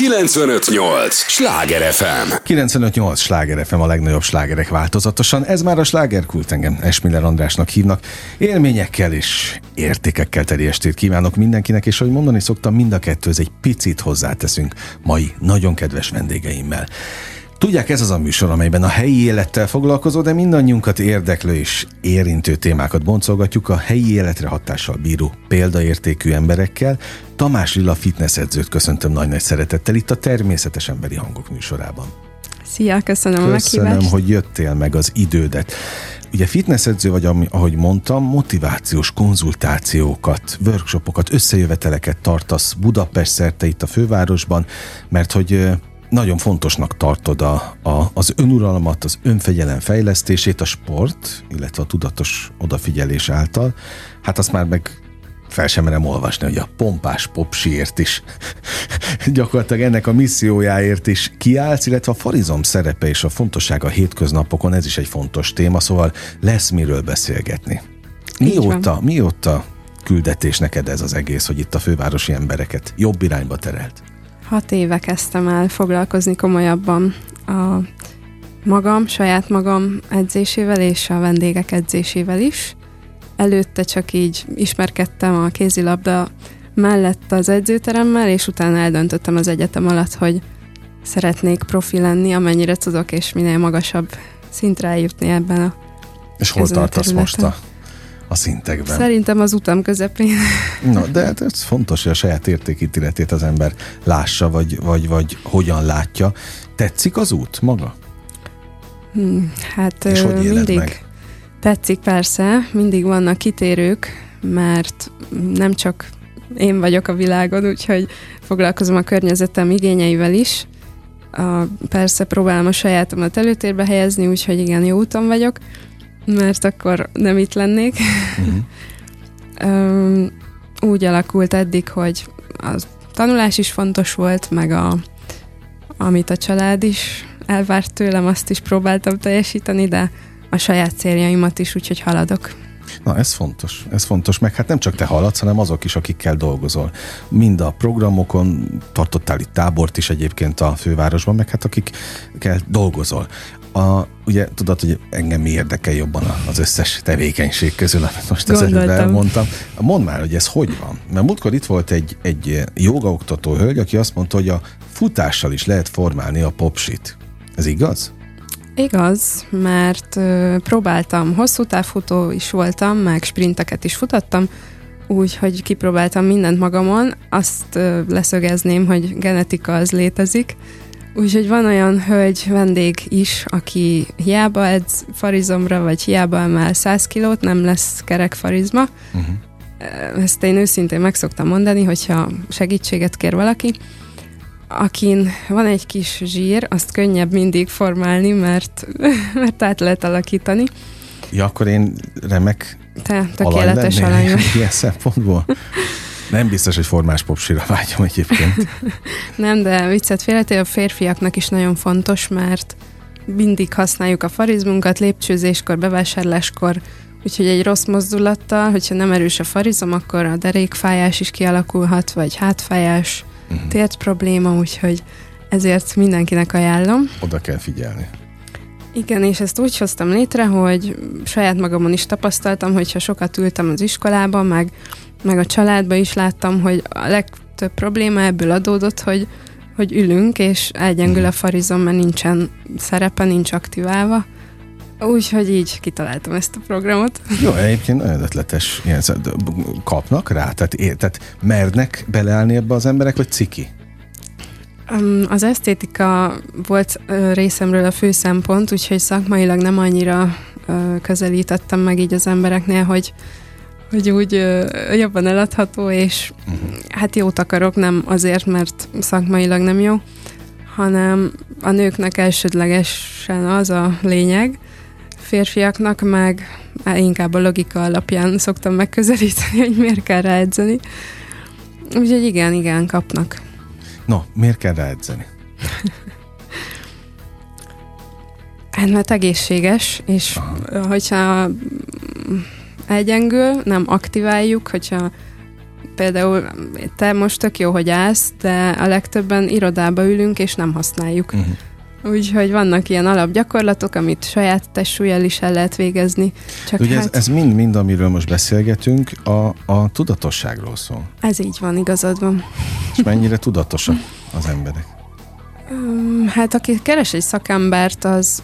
958! Sláger FM! 958! Sláger FM a legnagyobb slágerek változatosan. Ez már a slágerkult engem Esmiller Andrásnak hívnak. Élményekkel és értékekkel teli estét kívánok mindenkinek, és ahogy mondani szoktam, mind a kettőz egy picit hozzáteszünk mai nagyon kedves vendégeimmel. Tudják, ez az a műsor, amelyben a helyi élettel foglalkozó, de mindannyiunkat érdeklő és érintő témákat boncolgatjuk a helyi életre hatással bíró példaértékű emberekkel. Tamás Lilla fitness edzőt köszöntöm nagy-nagy szeretettel itt a Természetes Emberi Hangok műsorában. Szia, köszönöm, a meghívást. Köszönöm, hogy jöttél meg az idődet. Ugye fitnessedző vagy, ahogy mondtam, motivációs konzultációkat, workshopokat, összejöveteleket tartasz Budapest szerte itt a fővárosban, mert hogy nagyon fontosnak tartod a, a, az önuralmat, az önfegyelem fejlesztését, a sport, illetve a tudatos odafigyelés által. Hát azt már meg fel sem merem olvasni, hogy a pompás popsiért is gyakorlatilag ennek a missziójáért is kiállsz, illetve a farizom szerepe és a fontossága a hétköznapokon, ez is egy fontos téma, szóval lesz miről beszélgetni. Mióta, mióta küldetés neked ez az egész, hogy itt a fővárosi embereket jobb irányba terelt? Hat éve kezdtem el foglalkozni komolyabban a magam, saját magam edzésével és a vendégek edzésével is. Előtte csak így ismerkedtem a kézilabda mellett az edzőteremmel, és utána eldöntöttem az egyetem alatt, hogy szeretnék profi lenni, amennyire tudok, és minél magasabb szintre eljutni ebben a És hol tartasz most a a szintekben. Szerintem az utam közepén. Na, de hát ez fontos, hogy a saját értékítéletét az ember lássa, vagy, vagy, vagy hogyan látja. Tetszik az út maga? Hmm, hát És hogy mindig meg? tetszik persze, mindig vannak kitérők, mert nem csak én vagyok a világon, úgyhogy foglalkozom a környezetem igényeivel is. A, persze próbálom a sajátomat előtérbe helyezni, úgyhogy igen, jó úton vagyok, mert akkor nem itt lennék. Uh-huh. úgy alakult eddig, hogy a tanulás is fontos volt, meg a, amit a család is elvárt tőlem, azt is próbáltam teljesíteni, de a saját céljaimat is, úgyhogy haladok. Na, ez fontos. Ez fontos, meg hát nem csak te haladsz, hanem azok is, akikkel dolgozol. Mind a programokon, tartottál itt tábort is egyébként a fővárosban, meg hát akikkel dolgozol. A, ugye tudod, hogy engem mi érdekel jobban az összes tevékenység közül, amit most az előbb elmondtam. Mondd már, hogy ez hogy van? Mert múltkor itt volt egy, egy jogaoktató hölgy, aki azt mondta, hogy a futással is lehet formálni a popsit. Ez igaz? Igaz, mert ö, próbáltam, hosszú távfutó is voltam, meg sprinteket is futattam, úgyhogy kipróbáltam mindent magamon, azt ö, leszögezném, hogy genetika az létezik, Úgyhogy van olyan hölgy vendég is, aki hiába edz farizomra, vagy hiába emel 100 kilót, nem lesz kerek farizma. Uh-huh. Ezt én őszintén meg szoktam mondani, hogyha segítséget kér valaki, akin van egy kis zsír, azt könnyebb mindig formálni, mert, mert át lehet alakítani. Ja, akkor én remek Te tökéletes alany Ilyen szempontból? Nem biztos, hogy formás popsira vágyom egyébként. Nem, de viccet félretél, a férfiaknak is nagyon fontos, mert mindig használjuk a farizmunkat lépcsőzéskor, bevásárláskor, úgyhogy egy rossz mozdulattal, hogyha nem erős a farizom, akkor a derékfájás is kialakulhat, vagy hátfájás, uh-huh. tért probléma, úgyhogy ezért mindenkinek ajánlom. Oda kell figyelni. Igen, és ezt úgy hoztam létre, hogy saját magamon is tapasztaltam, hogyha sokat ültem az iskolában, meg meg a családban is láttam, hogy a legtöbb probléma ebből adódott, hogy, hogy ülünk, és elgyengül a farizom, mert nincsen szerepe, nincs aktiválva. Úgyhogy így kitaláltam ezt a programot. Jó, egyébként nagyon ötletes. Ilyen, kapnak rá? Tehát, tehát mernek beleállni ebbe az emberek, vagy ciki? Az esztétika volt részemről a fő szempont, úgyhogy szakmailag nem annyira közelítettem meg így az embereknél, hogy hogy úgy jobban eladható, és uh-huh. hát jót akarok, nem azért, mert szakmailag nem jó, hanem a nőknek elsődlegesen az a lényeg, férfiaknak meg inkább a logika alapján szoktam megközelíteni, hogy miért kell ráedzeni. Úgyhogy igen, igen, kapnak. No, miért kell ráedzeni? hát mert egészséges, és Aha. hogyha elgyengül, nem aktiváljuk, hogyha például te most tök jó, hogy állsz, de a legtöbben irodába ülünk, és nem használjuk. Uh-huh. Úgyhogy vannak ilyen alapgyakorlatok, amit saját testsúlyjal is el lehet végezni. Csak Ugye hát... ez, ez mind, mind, amiről most beszélgetünk, a, a tudatosságról szól. Ez így van, igazad van. És mennyire tudatosak az emberek? Hát aki keres egy szakembert, az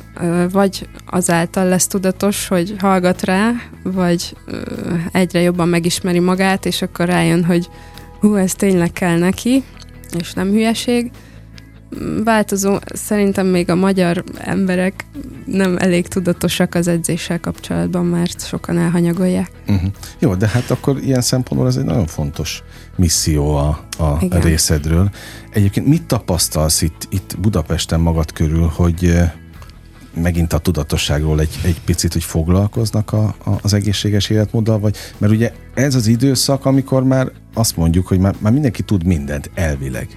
vagy azáltal lesz tudatos, hogy hallgat rá, vagy egyre jobban megismeri magát, és akkor rájön, hogy hú, ez tényleg kell neki, és nem hülyeség, változó, szerintem még a magyar emberek nem elég tudatosak az edzéssel kapcsolatban, mert sokan elhanyagolják. Uh-huh. Jó, de hát akkor ilyen szempontból ez egy nagyon fontos misszió a, a részedről. Egyébként mit tapasztalsz itt, itt Budapesten magad körül, hogy megint a tudatosságról egy, egy picit, hogy foglalkoznak a, a, az egészséges életmóddal, vagy mert ugye ez az időszak, amikor már azt mondjuk, hogy már, már mindenki tud mindent elvileg.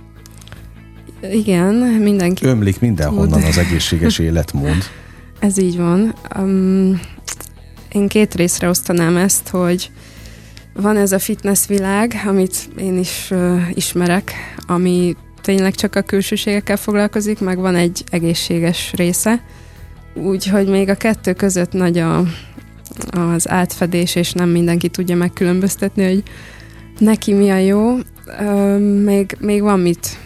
Igen, mindenki Ömlik mindenhonnan tud. az egészséges életmód. Ez így van. Um, én két részre osztanám ezt, hogy van ez a fitness világ, amit én is uh, ismerek, ami tényleg csak a külsőségekkel foglalkozik, meg van egy egészséges része. Úgyhogy még a kettő között nagy a, az átfedés, és nem mindenki tudja megkülönböztetni, hogy neki mi a jó. Uh, még, még van mit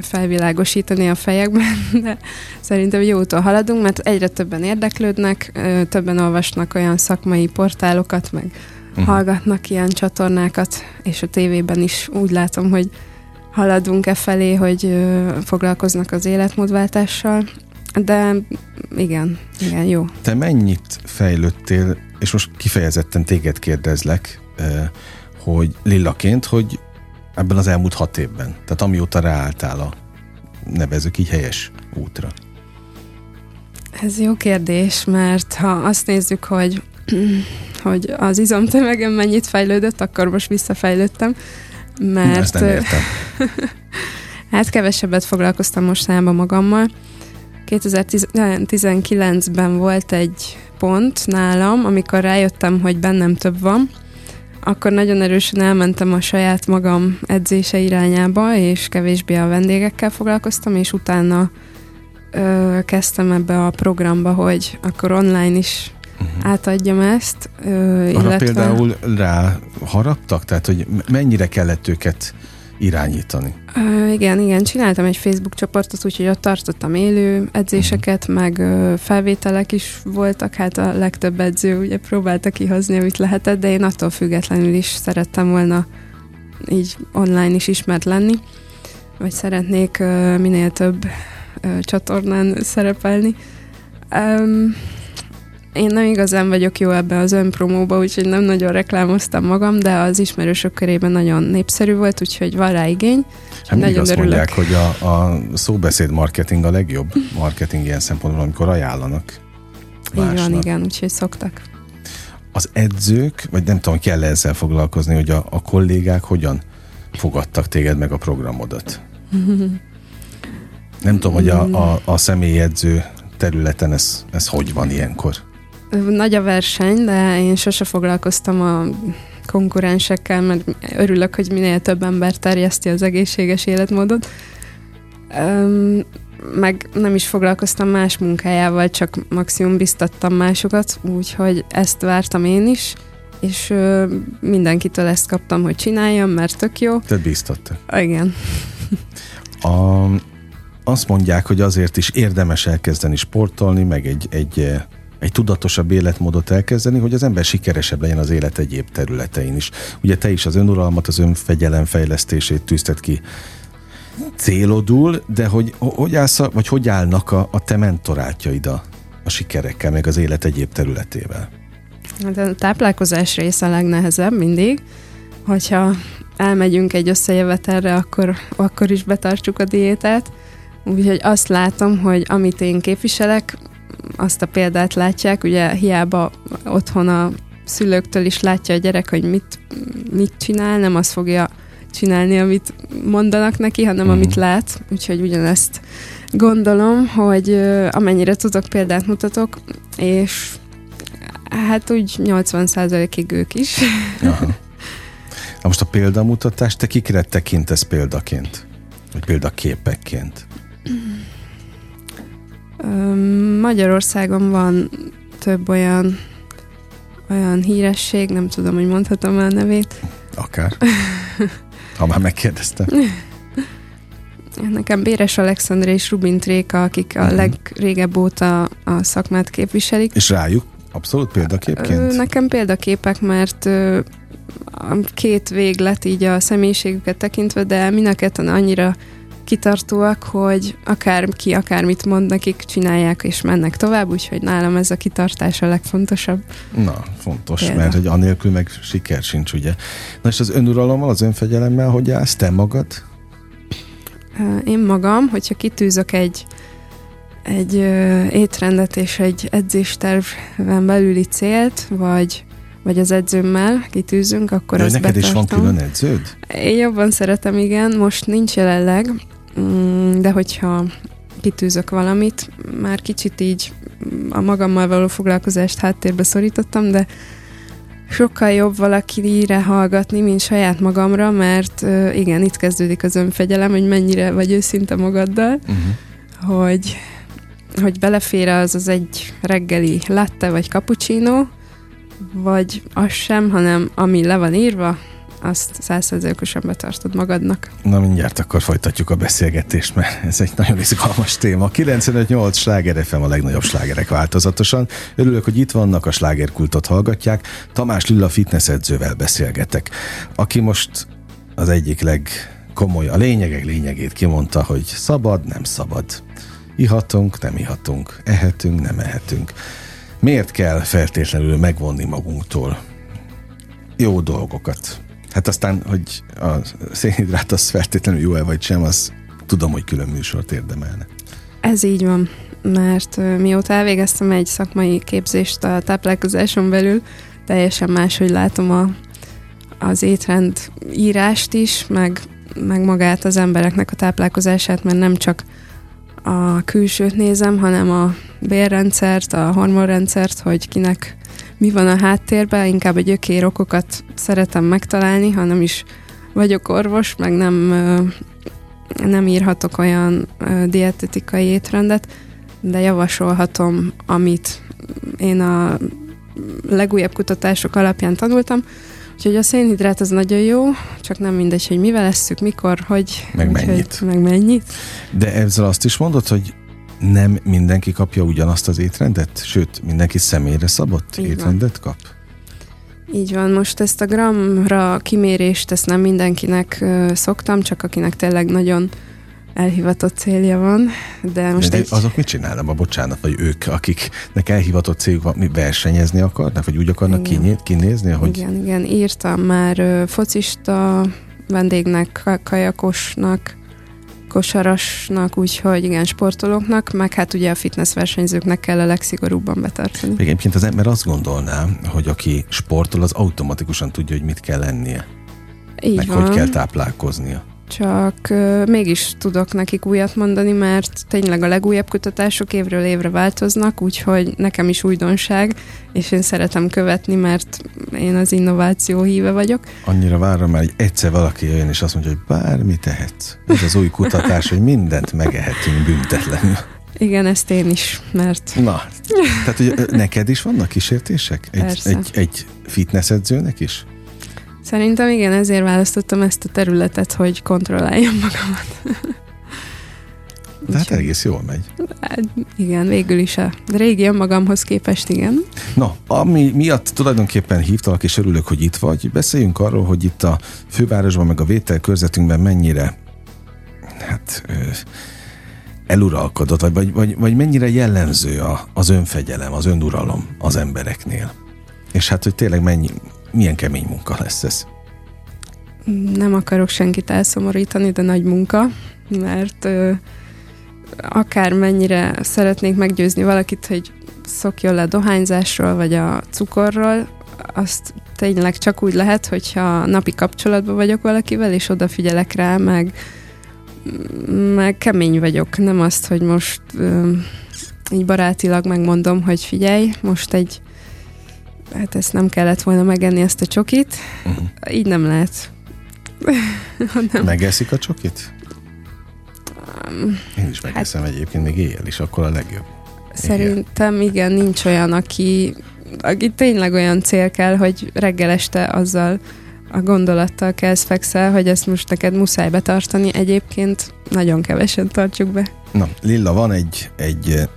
felvilágosítani a fejekben, de szerintem jó úton haladunk, mert egyre többen érdeklődnek, többen olvasnak olyan szakmai portálokat, meg uh-huh. hallgatnak ilyen csatornákat, és a tévében is úgy látom, hogy haladunk e felé, hogy foglalkoznak az életmódváltással, de igen, igen, jó. Te mennyit fejlődtél, és most kifejezetten téged kérdezlek, hogy Lillaként, hogy ebben az elmúlt hat évben? Tehát amióta ráálltál a nevezük így helyes útra. Ez jó kérdés, mert ha azt nézzük, hogy, hogy az izomtömegem mennyit fejlődött, akkor most visszafejlődtem, mert... Ezt nem értem. hát kevesebbet foglalkoztam mostanában magammal. 2019-ben volt egy pont nálam, amikor rájöttem, hogy bennem több van, akkor nagyon erősen elmentem a saját magam edzése irányába, és kevésbé a vendégekkel foglalkoztam, és utána ö, kezdtem ebbe a programba, hogy akkor online is uh-huh. átadjam ezt. Ö, Arra illetve... például rá haraptak? Tehát, hogy mennyire kellett őket irányítani. Uh, igen, igen, csináltam egy Facebook csoportot, úgyhogy ott tartottam élő edzéseket, uh-huh. meg uh, felvételek is voltak, hát a legtöbb edző ugye próbálta kihozni, amit lehetett, de én attól függetlenül is szerettem volna így online is ismert lenni, vagy szeretnék uh, minél több uh, csatornán szerepelni. Um, én nem igazán vagyok jó ebbe az önpromóba, úgyhogy nem nagyon reklámoztam magam, de az ismerősök körében nagyon népszerű volt, úgyhogy van rá igény. Hát nagyon azt örülök. mondják, hogy a, a szóbeszéd marketing a legjobb marketing ilyen szempontból, amikor ajánlanak. Másnak. Így van, igen, úgyhogy szoktak. Az edzők, vagy nem tudom, kell ezzel foglalkozni, hogy a, a kollégák hogyan fogadtak téged meg a programodat? nem tudom, hogy a, a, a személyi edző területen ez, ez hogy van ilyenkor? Nagy a verseny, de én sose foglalkoztam a konkurensekkel, mert örülök, hogy minél több ember terjeszti az egészséges életmódot. Um, meg nem is foglalkoztam más munkájával, csak maximum biztattam másokat, úgyhogy ezt vártam én is, és uh, mindenkitől ezt kaptam, hogy csináljam, mert tök jó. Te biztatta. Igen. A, azt mondják, hogy azért is érdemes elkezdeni sportolni, meg egy, egy egy tudatosabb életmódot elkezdeni, hogy az ember sikeresebb legyen az élet egyéb területein is. Ugye te is az önuralmat, az önfegyelem fejlesztését tűzted ki célodul, de hogy, hogy állsz, vagy hogy állnak a, a te mentorátjaid a, a sikerekkel, meg az élet egyéb területével? Hát a táplálkozás része a legnehezebb mindig, hogyha elmegyünk egy összejövetelre, akkor, akkor is betartsuk a diétát. Úgyhogy azt látom, hogy amit én képviselek, azt a példát látják, ugye hiába otthon a szülőktől is látja a gyerek, hogy mit, mit csinál, nem azt fogja csinálni, amit mondanak neki, hanem mm. amit lát, úgyhogy ugyanezt gondolom, hogy amennyire tudok példát mutatok, és hát úgy 80%-ig ők is. Aha. Na most a példamutatás, te kikre tekintesz példaként? Vagy példaképekként? Magyarországon van több olyan olyan híresség, nem tudom, hogy mondhatom a nevét. Akár. Ha már megkérdeztem. Nekem Béres Alexandra és Rubin Tréka, akik a uh-huh. legrégebb óta a szakmát képviselik. És rájuk abszolút példaképként? Nekem példaképek, mert két véglet így a személyiségüket tekintve, de mind a ketten annyira kitartóak, hogy akárki akármit mond, nekik csinálják és mennek tovább, úgyhogy nálam ez a kitartás a legfontosabb. Na, fontos, Példa. mert hogy anélkül meg siker sincs, ugye. Na és az önuralommal, az önfegyelemmel hogy állsz te magad? Én magam, hogyha kitűzök egy egy ö, étrendet és egy edzésterven belüli célt, vagy vagy az edzőmmel kitűzünk, akkor De azt neked betartom. is van külön edződ? Én jobban szeretem, igen. Most nincs jelenleg, de hogyha kitűzök valamit, már kicsit így a magammal való foglalkozást háttérbe szorítottam, de sokkal jobb valakire hallgatni, mint saját magamra, mert igen, itt kezdődik az önfegyelem, hogy mennyire vagy őszinte magaddal, uh-huh. hogy, hogy belefér az az egy reggeli latte vagy cappuccino, vagy az sem, hanem ami le van írva, azt százszerzőkosan betartod magadnak. Na mindjárt akkor folytatjuk a beszélgetést, mert ez egy nagyon izgalmas téma. 95-8 sláger FM a legnagyobb slágerek változatosan. Örülök, hogy itt vannak, a slágerkultot hallgatják. Tamás Lilla fitness edzővel beszélgetek, aki most az egyik legkomoly, a lényegek lényegét kimondta, hogy szabad, nem szabad. Ihatunk, nem ihatunk. Ehetünk, nem ehetünk. Miért kell feltétlenül megvonni magunktól jó dolgokat? Hát aztán, hogy a szénhidrát az feltétlenül jó-e vagy sem, az tudom, hogy külön műsort érdemelne. Ez így van, mert mióta elvégeztem egy szakmai képzést a táplálkozáson belül, teljesen máshogy látom a, az étrend írást is, meg, meg magát az embereknek a táplálkozását, mert nem csak a külsőt nézem, hanem a bérrendszert, a hormonrendszert, hogy kinek mi van a háttérben, inkább a gyökér okokat szeretem megtalálni, ha nem is vagyok orvos, meg nem, nem írhatok olyan dietetikai étrendet, de javasolhatom, amit én a legújabb kutatások alapján tanultam, Úgyhogy a szénhidrát az nagyon jó, csak nem mindegy, hogy mivel esszük, mikor, hogy... Meg mennyit. meg mennyit. De ezzel azt is mondod, hogy nem mindenki kapja ugyanazt az étrendet? Sőt, mindenki személyre szabott Így étrendet van. kap? Így van, most ezt a gramra kimérést, ezt nem mindenkinek uh, szoktam, csak akinek tényleg nagyon elhivatott célja van, de most de egy... azok mit csinálnak, a bocsánat, vagy ők, akiknek elhivatott céljuk van, mi versenyezni akarnak, vagy úgy akarnak igen. kinézni? Hogy... Igen, igen, írtam már uh, focista vendégnek, kajakosnak, kosarasnak, úgyhogy igen, sportolóknak, meg hát ugye a fitness versenyzőknek kell a legszigorúbban betartani. Egyébként az ember azt gondolná, hogy aki sportol, az automatikusan tudja, hogy mit kell lennie. Így meg van. hogy kell táplálkoznia csak uh, mégis tudok nekik újat mondani, mert tényleg a legújabb kutatások évről évre változnak, úgyhogy nekem is újdonság, és én szeretem követni, mert én az innováció híve vagyok. Annyira várom hogy egyszer valaki jön, és azt mondja, hogy bármi tehetsz. Ez az új kutatás, hogy mindent megehetünk büntetlenül. Igen, ezt én is, mert... Na, tehát hogy neked is vannak kísértések? Egy, egy, egy fitness edzőnek is? Szerintem igen, ezért választottam ezt a területet, hogy kontrolláljam magamat. De hát egész jól megy. Hát, igen, végül is a régi önmagamhoz képest, igen. Na, ami miatt tulajdonképpen hívtalak, és örülök, hogy itt vagy, beszéljünk arról, hogy itt a fővárosban, meg a vételkörzetünkben mennyire hát eluralkodott, vagy, vagy, vagy mennyire jellemző a, az önfegyelem, az önuralom az embereknél. És hát, hogy tényleg mennyi, milyen kemény munka lesz ez? Nem akarok senkit elszomorítani, de nagy munka, mert ö, akár mennyire szeretnék meggyőzni valakit, hogy szokjon le dohányzásról, vagy a cukorról, azt tényleg csak úgy lehet, hogyha napi kapcsolatban vagyok valakivel, és odafigyelek rá, meg, meg kemény vagyok. Nem azt, hogy most ö, így barátilag megmondom, hogy figyelj, most egy hát ezt nem kellett volna megenni ezt a csokit, uh-huh. így nem lehet. nem. Megeszik a csokit? Um, Én is megeszem hát, egyébként, még éjjel is, akkor a legjobb. Szerintem igen, nincs olyan, aki, aki tényleg olyan cél kell, hogy reggel este azzal a gondolattal kezd fekszel, hogy ezt most neked muszáj betartani. Egyébként nagyon kevesen tartjuk be. Na, Lilla, van egy, egy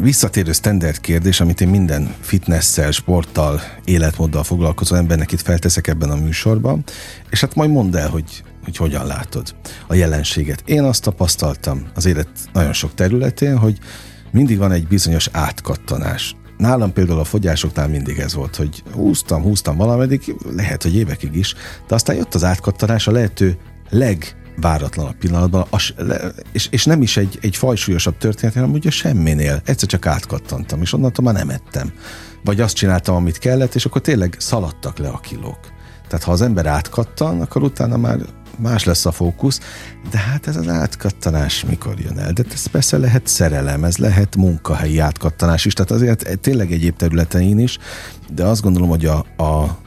visszatérő standard kérdés, amit én minden fitnesszel, sporttal, életmóddal foglalkozó embernek itt felteszek ebben a műsorban, és hát majd mondd el, hogy, hogy hogyan látod a jelenséget. Én azt tapasztaltam az élet nagyon sok területén, hogy mindig van egy bizonyos átkattanás. Nálam például a fogyásoknál mindig ez volt, hogy húztam, húztam valameddig, lehet, hogy évekig is, de aztán jött az átkattanás a lehető leg váratlanabb pillanatban, az, és, és nem is egy, egy fajsúlyosabb történet, hanem ugye semminél. Egyszer csak átkattantam, és onnantól már nem ettem. Vagy azt csináltam, amit kellett, és akkor tényleg szaladtak le a kilók. Tehát ha az ember átkattan, akkor utána már más lesz a fókusz, de hát ez az átkattanás mikor jön el? De ez persze lehet szerelem, ez lehet munkahelyi átkattanás is, tehát azért tényleg egyéb területein is, de azt gondolom, hogy a, a,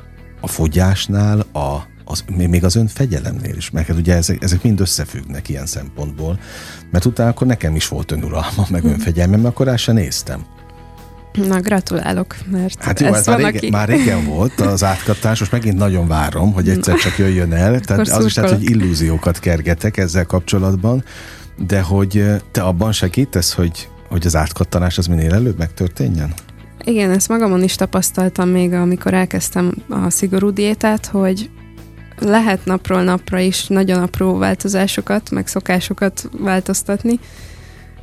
a fogyásnál, a, az, még az önfegyelemnél is, mert hát ugye ezek, ezek mind összefüggnek ilyen szempontból, mert utána akkor nekem is volt önuralma, meg mhm. önfegyelmem, mert akkor rá se néztem. Na, gratulálok, mert Hát jó, ez, már, régen, aki... már régen volt az átkattás, most megint nagyon várom, hogy egyszer csak jöjjön el. Tehát az is lehet, hogy illúziókat kergetek ezzel kapcsolatban, de hogy te abban segítesz, hogy, hogy az átkattanás az minél előbb megtörténjen? Igen, ezt magamon is tapasztaltam még, amikor elkezdtem a szigorú diétát, hogy lehet napról napra is nagyon apró változásokat, meg szokásokat változtatni,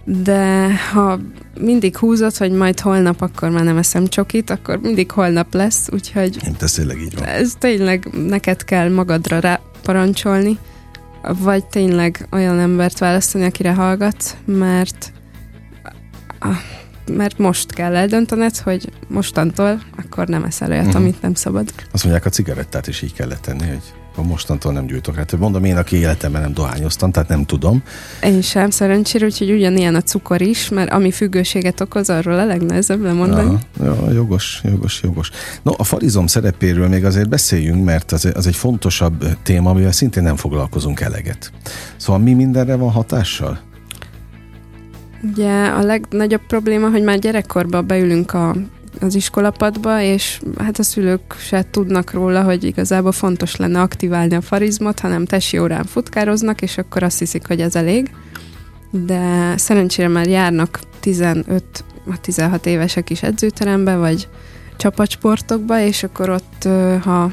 de ha mindig húzott, hogy majd holnap akkor már nem eszem csokit, akkor mindig holnap lesz, úgyhogy... Én tényleg így van. Ez tényleg neked kell magadra rá parancsolni, vagy tényleg olyan embert választani, akire hallgatsz, mert mert most kell eldöntened, hogy mostantól akkor nem eszel olyat, uh-huh. amit nem szabad. Azt mondják, a cigarettát is így kellett tenni, hogy akkor mostantól nem gyújtok. Hát mondom, én, aki életemben nem dohányoztam, tehát nem tudom. Én sem, szerencsére, úgyhogy ugyanilyen a cukor is, mert ami függőséget okoz, arról a legnehezebb lemondani. Ja, ja, jogos, jogos, jogos. No, a farizom szerepéről még azért beszéljünk, mert az, az egy fontosabb téma, amivel szintén nem foglalkozunk eleget. Szóval mi mindenre van hatással? Ugye a legnagyobb probléma, hogy már gyerekkorban beülünk a az iskolapadba, és hát a szülők se tudnak róla, hogy igazából fontos lenne aktiválni a farizmot, hanem tesi órán futkároznak, és akkor azt hiszik, hogy ez elég. De szerencsére már járnak 15-16 évesek is edzőterembe, vagy csapatsportokba, és akkor ott, ha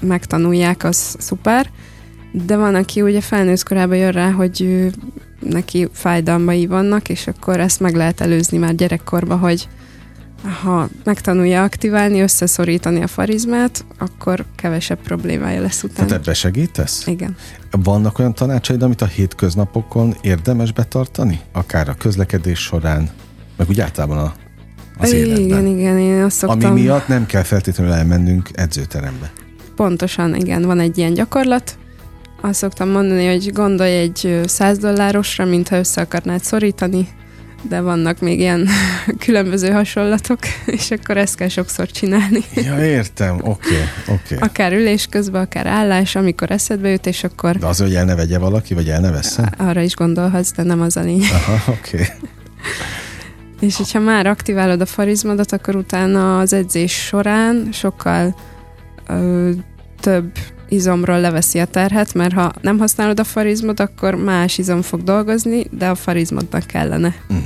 megtanulják, az szuper. De van, aki ugye felnőtt korában jön rá, hogy neki fájdalmai vannak, és akkor ezt meg lehet előzni már gyerekkorban, hogy ha megtanulja aktiválni, összeszorítani a farizmát, akkor kevesebb problémája lesz utána. Tehát ebbe segítesz? Igen. Vannak olyan tanácsaid, amit a hétköznapokon érdemes betartani? Akár a közlekedés során, meg úgy általában a, az igen, életben? Igen, igen, én azt szoktam... Ami miatt nem kell feltétlenül elmennünk edzőterembe. Pontosan, igen, van egy ilyen gyakorlat. Azt szoktam mondani, hogy gondolj egy 100 dollárosra, mintha össze akarnád szorítani, de vannak még ilyen különböző hasonlatok, és akkor ezt kell sokszor csinálni. Ja, értem, oké, okay, oké. Okay. Akár ülés közben, akár állás, amikor eszedbe jut, és akkor... De az, hogy el ne vegye valaki, vagy el ne veszem? Arra is gondolhatsz, de nem az a lényeg. Aha, oké. Okay. és hogyha már aktiválod a farizmodat, akkor utána az edzés során sokkal ö, több izomról leveszi a terhet, mert ha nem használod a farizmot, akkor más izom fog dolgozni, de a farizmodnak kellene. Uh-huh.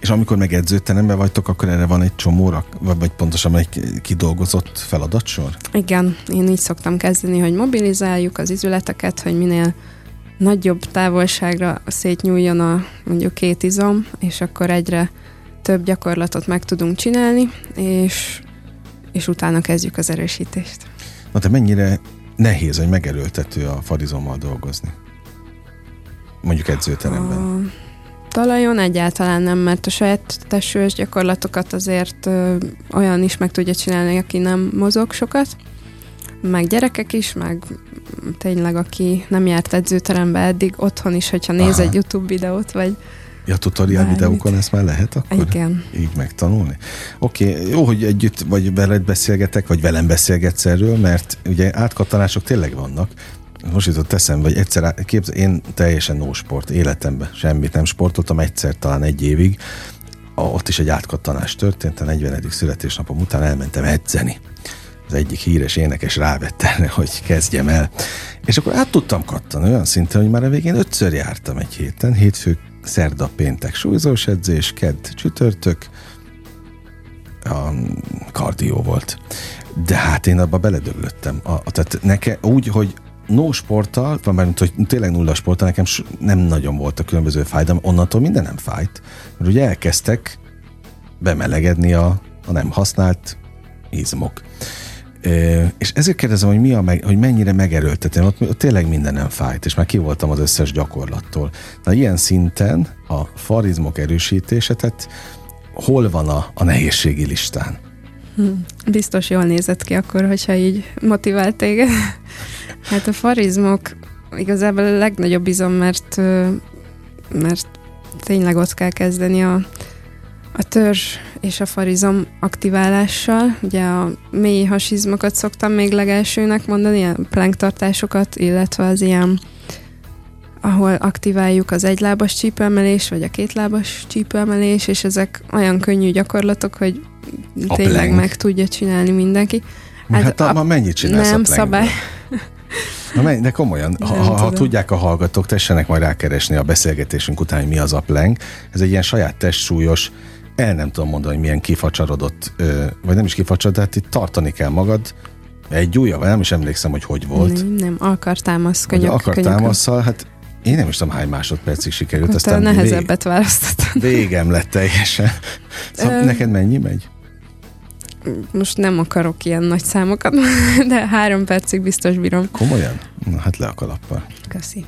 És amikor meg edzőteremben vagytok, akkor erre van egy csomóra, vagy pontosabban egy kidolgozott feladatsor? Igen, én így szoktam kezdeni, hogy mobilizáljuk az izületeket, hogy minél nagyobb távolságra szétnyúljon a mondjuk két izom, és akkor egyre több gyakorlatot meg tudunk csinálni, és, és utána kezdjük az erősítést. Na te mennyire nehéz, vagy megerőltető a farizommal dolgozni? Mondjuk edzőteremben. A talajon egyáltalán nem, mert a saját testős gyakorlatokat azért ö, olyan is meg tudja csinálni, aki nem mozog sokat, meg gyerekek is, meg tényleg aki nem járt edzőterembe eddig, otthon is, hogyha néz Aha. egy YouTube videót, vagy Ja, tutorial Bármit. videókon ezt már lehet akkor? Igen. Így megtanulni? Oké, okay, jó, hogy együtt vagy veled beszélgetek, vagy velem beszélgetsz erről, mert ugye átkattanások tényleg vannak. Most jutott eszem, vagy egyszer, képzel, én teljesen no sport életemben, semmit nem sportoltam, egyszer talán egy évig, A- ott is egy átkattanás történt, a 40. születésnapom után elmentem edzeni. Az egyik híres énekes rávett erre, hogy kezdjem el. És akkor át tudtam kattani olyan szinten, hogy már a végén ötször jártam egy héten, hétfő, szerda, péntek súlyzós edzés, kedd, csütörtök, a kardió volt. De hát én abba beledöglöttem. A, a, tehát neke, úgy, hogy no sporttal, van már, hogy tényleg nulla sporttal, nekem nem nagyon volt a különböző fájdalom, onnantól minden nem fájt. Mert ugye elkezdtek bemelegedni a, a nem használt izmok. És ezért kérdezem, hogy, mi a meg, hogy mennyire megerőltetően, ott, ott tényleg minden nem fájt, és már ki voltam az összes gyakorlattól. Na ilyen szinten a farizmok erősítése, tehát hol van a, a nehézségi listán? Biztos jól nézett ki akkor, hogyha így motivált téged. Hát a farizmok igazából a legnagyobb izom, mert, mert tényleg ott kell kezdeni a, a törzs és a farizom aktiválással. Ugye a mély hasizmokat szoktam még legelsőnek mondani, ilyen planktartásokat, illetve az ilyen ahol aktiváljuk az egylábas csípőemelés, vagy a kétlábas csípőemelés, és ezek olyan könnyű gyakorlatok, hogy A tényleg plank. meg tudja csinálni mindenki. Hát, Hát a- a, mennyit csinálsz nem a szabály. Na, menj, de komolyan, ha, ha, ha tudják a hallgatók, tessenek majd rákeresni a beszélgetésünk után, hogy mi az a plank. Ez egy ilyen saját testsúlyos, el nem tudom mondani, hogy milyen kifacsarodott, vagy nem is kifacsarodott, de hát itt tartani kell magad. Egy ujja, nem is emlékszem, hogy hogy volt. Nem, nem, alkartámasz, Hogy könyök, akar könyökön. támaszszal, hát én nem is tudom hány másodpercig sikerült, a aztán vég, nehezebbet választottam. végem lett teljesen. Szóval Ö, neked mennyi megy? Most nem akarok ilyen nagy számokat, de három percig biztos bírom. Komolyan? Na hát le a kalappal. Köszi.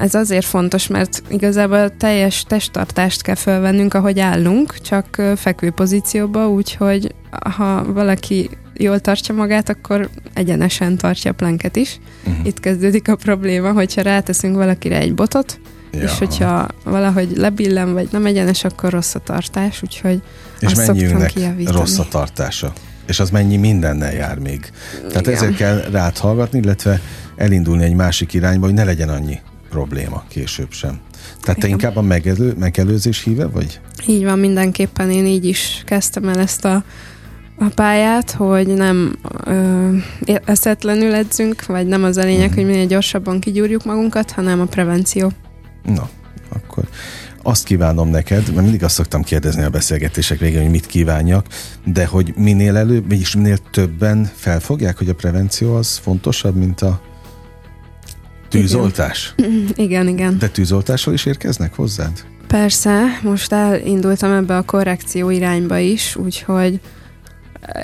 Ez azért fontos, mert igazából teljes testtartást kell felvennünk, ahogy állunk, csak fekvő pozícióba, úgyhogy ha valaki jól tartja magát, akkor egyenesen tartja a planket is. Uh-huh. Itt kezdődik a probléma, hogyha ráteszünk valakire egy botot, ja. és hogyha valahogy lebillen, vagy nem egyenes, akkor rossz a tartás, úgyhogy És azt szoktam kijavítani. rossz a tartása. És az mennyi mindennel jár még. Tehát Igen. ezért kell rád hallgatni, illetve elindulni egy másik irányba, hogy ne legyen annyi probléma később sem. Tehát te Igen. inkább a megelő, megelőzés híve vagy? Így van, mindenképpen én így is kezdtem el ezt a, a pályát, hogy nem ö, eszetlenül edzünk, vagy nem az a lényeg, Mhm. hogy minél gyorsabban kigyúrjuk magunkat, hanem a prevenció. Na, akkor azt kívánom neked, mert mindig azt szoktam kérdezni a beszélgetések végén, hogy mit kívánjak, de hogy minél előbb, és minél többen felfogják, hogy a prevenció az fontosabb, mint a tűzoltás. Igen, igen. De tűzoltással is érkeznek hozzád? Persze, most elindultam ebbe a korrekció irányba is, úgyhogy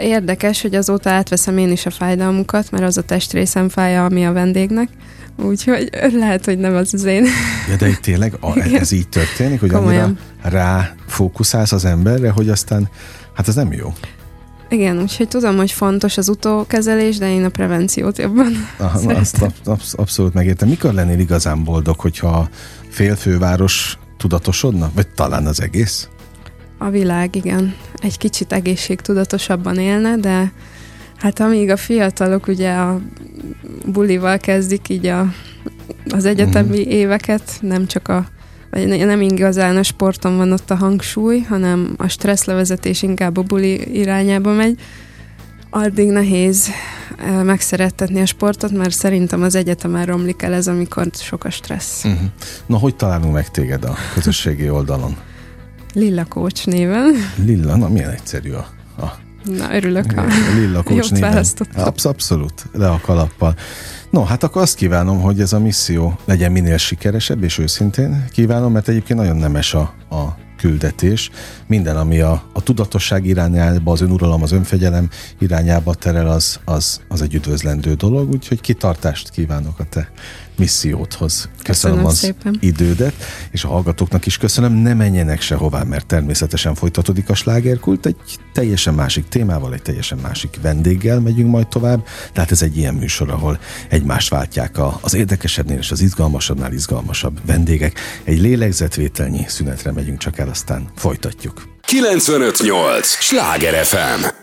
érdekes, hogy azóta átveszem én is a fájdalmukat, mert az a testrészem fája, ami a vendégnek. Úgyhogy lehet, hogy nem az az én. Ja, de itt tényleg ez így történik, hogy Komolyan. annyira rá fókuszálsz az emberre, hogy aztán, hát ez nem jó. Igen, úgyhogy tudom, hogy fontos az utókezelés, de én a prevenciót jobban. Aha, Szeretem. azt absz- absz- abszolút megértem. Mikor lennél igazán boldog, hogyha a félfőváros tudatosodna? Vagy talán az egész? A világ, igen, egy kicsit egészségtudatosabban élne, de hát amíg a fiatalok ugye a bulival kezdik így a, az egyetemi Mhm. éveket, nem csak a vagy ne- nem igazán a sporton van ott a hangsúly, hanem a stresszlevezetés inkább a buli irányába megy, addig nehéz eh, megszerettetni a sportot, mert szerintem az egyetemen romlik el ez, amikor sok a stressz. Uh-huh. Na, hogy találunk meg téged a közösségi oldalon? Lilla Coach néven. Lilla, na milyen egyszerű a, a Na, örülök, ha Lilla Kocs Jót néven. Absz- abszolút, le a kalappal. No, hát akkor azt kívánom, hogy ez a misszió legyen minél sikeresebb, és őszintén kívánom, mert egyébként nagyon nemes a, a küldetés. Minden, ami a, a tudatosság irányába, az önuralom, az önfegyelem irányába terel, az, az, az egy üdvözlendő dolog, úgyhogy kitartást kívánok a te missziódhoz. Köszönöm, köszönöm az szépen. idődet, és a hallgatóknak is köszönöm, ne menjenek sehová, mert természetesen folytatódik a slágerkult, egy teljesen másik témával, egy teljesen másik vendéggel megyünk majd tovább, tehát ez egy ilyen műsor, ahol egymást váltják a, az érdekesebbnél és az izgalmasabbnál izgalmasabb vendégek. Egy lélegzetvételnyi szünetre megyünk csak el, aztán folytatjuk. 958! Sláger FM!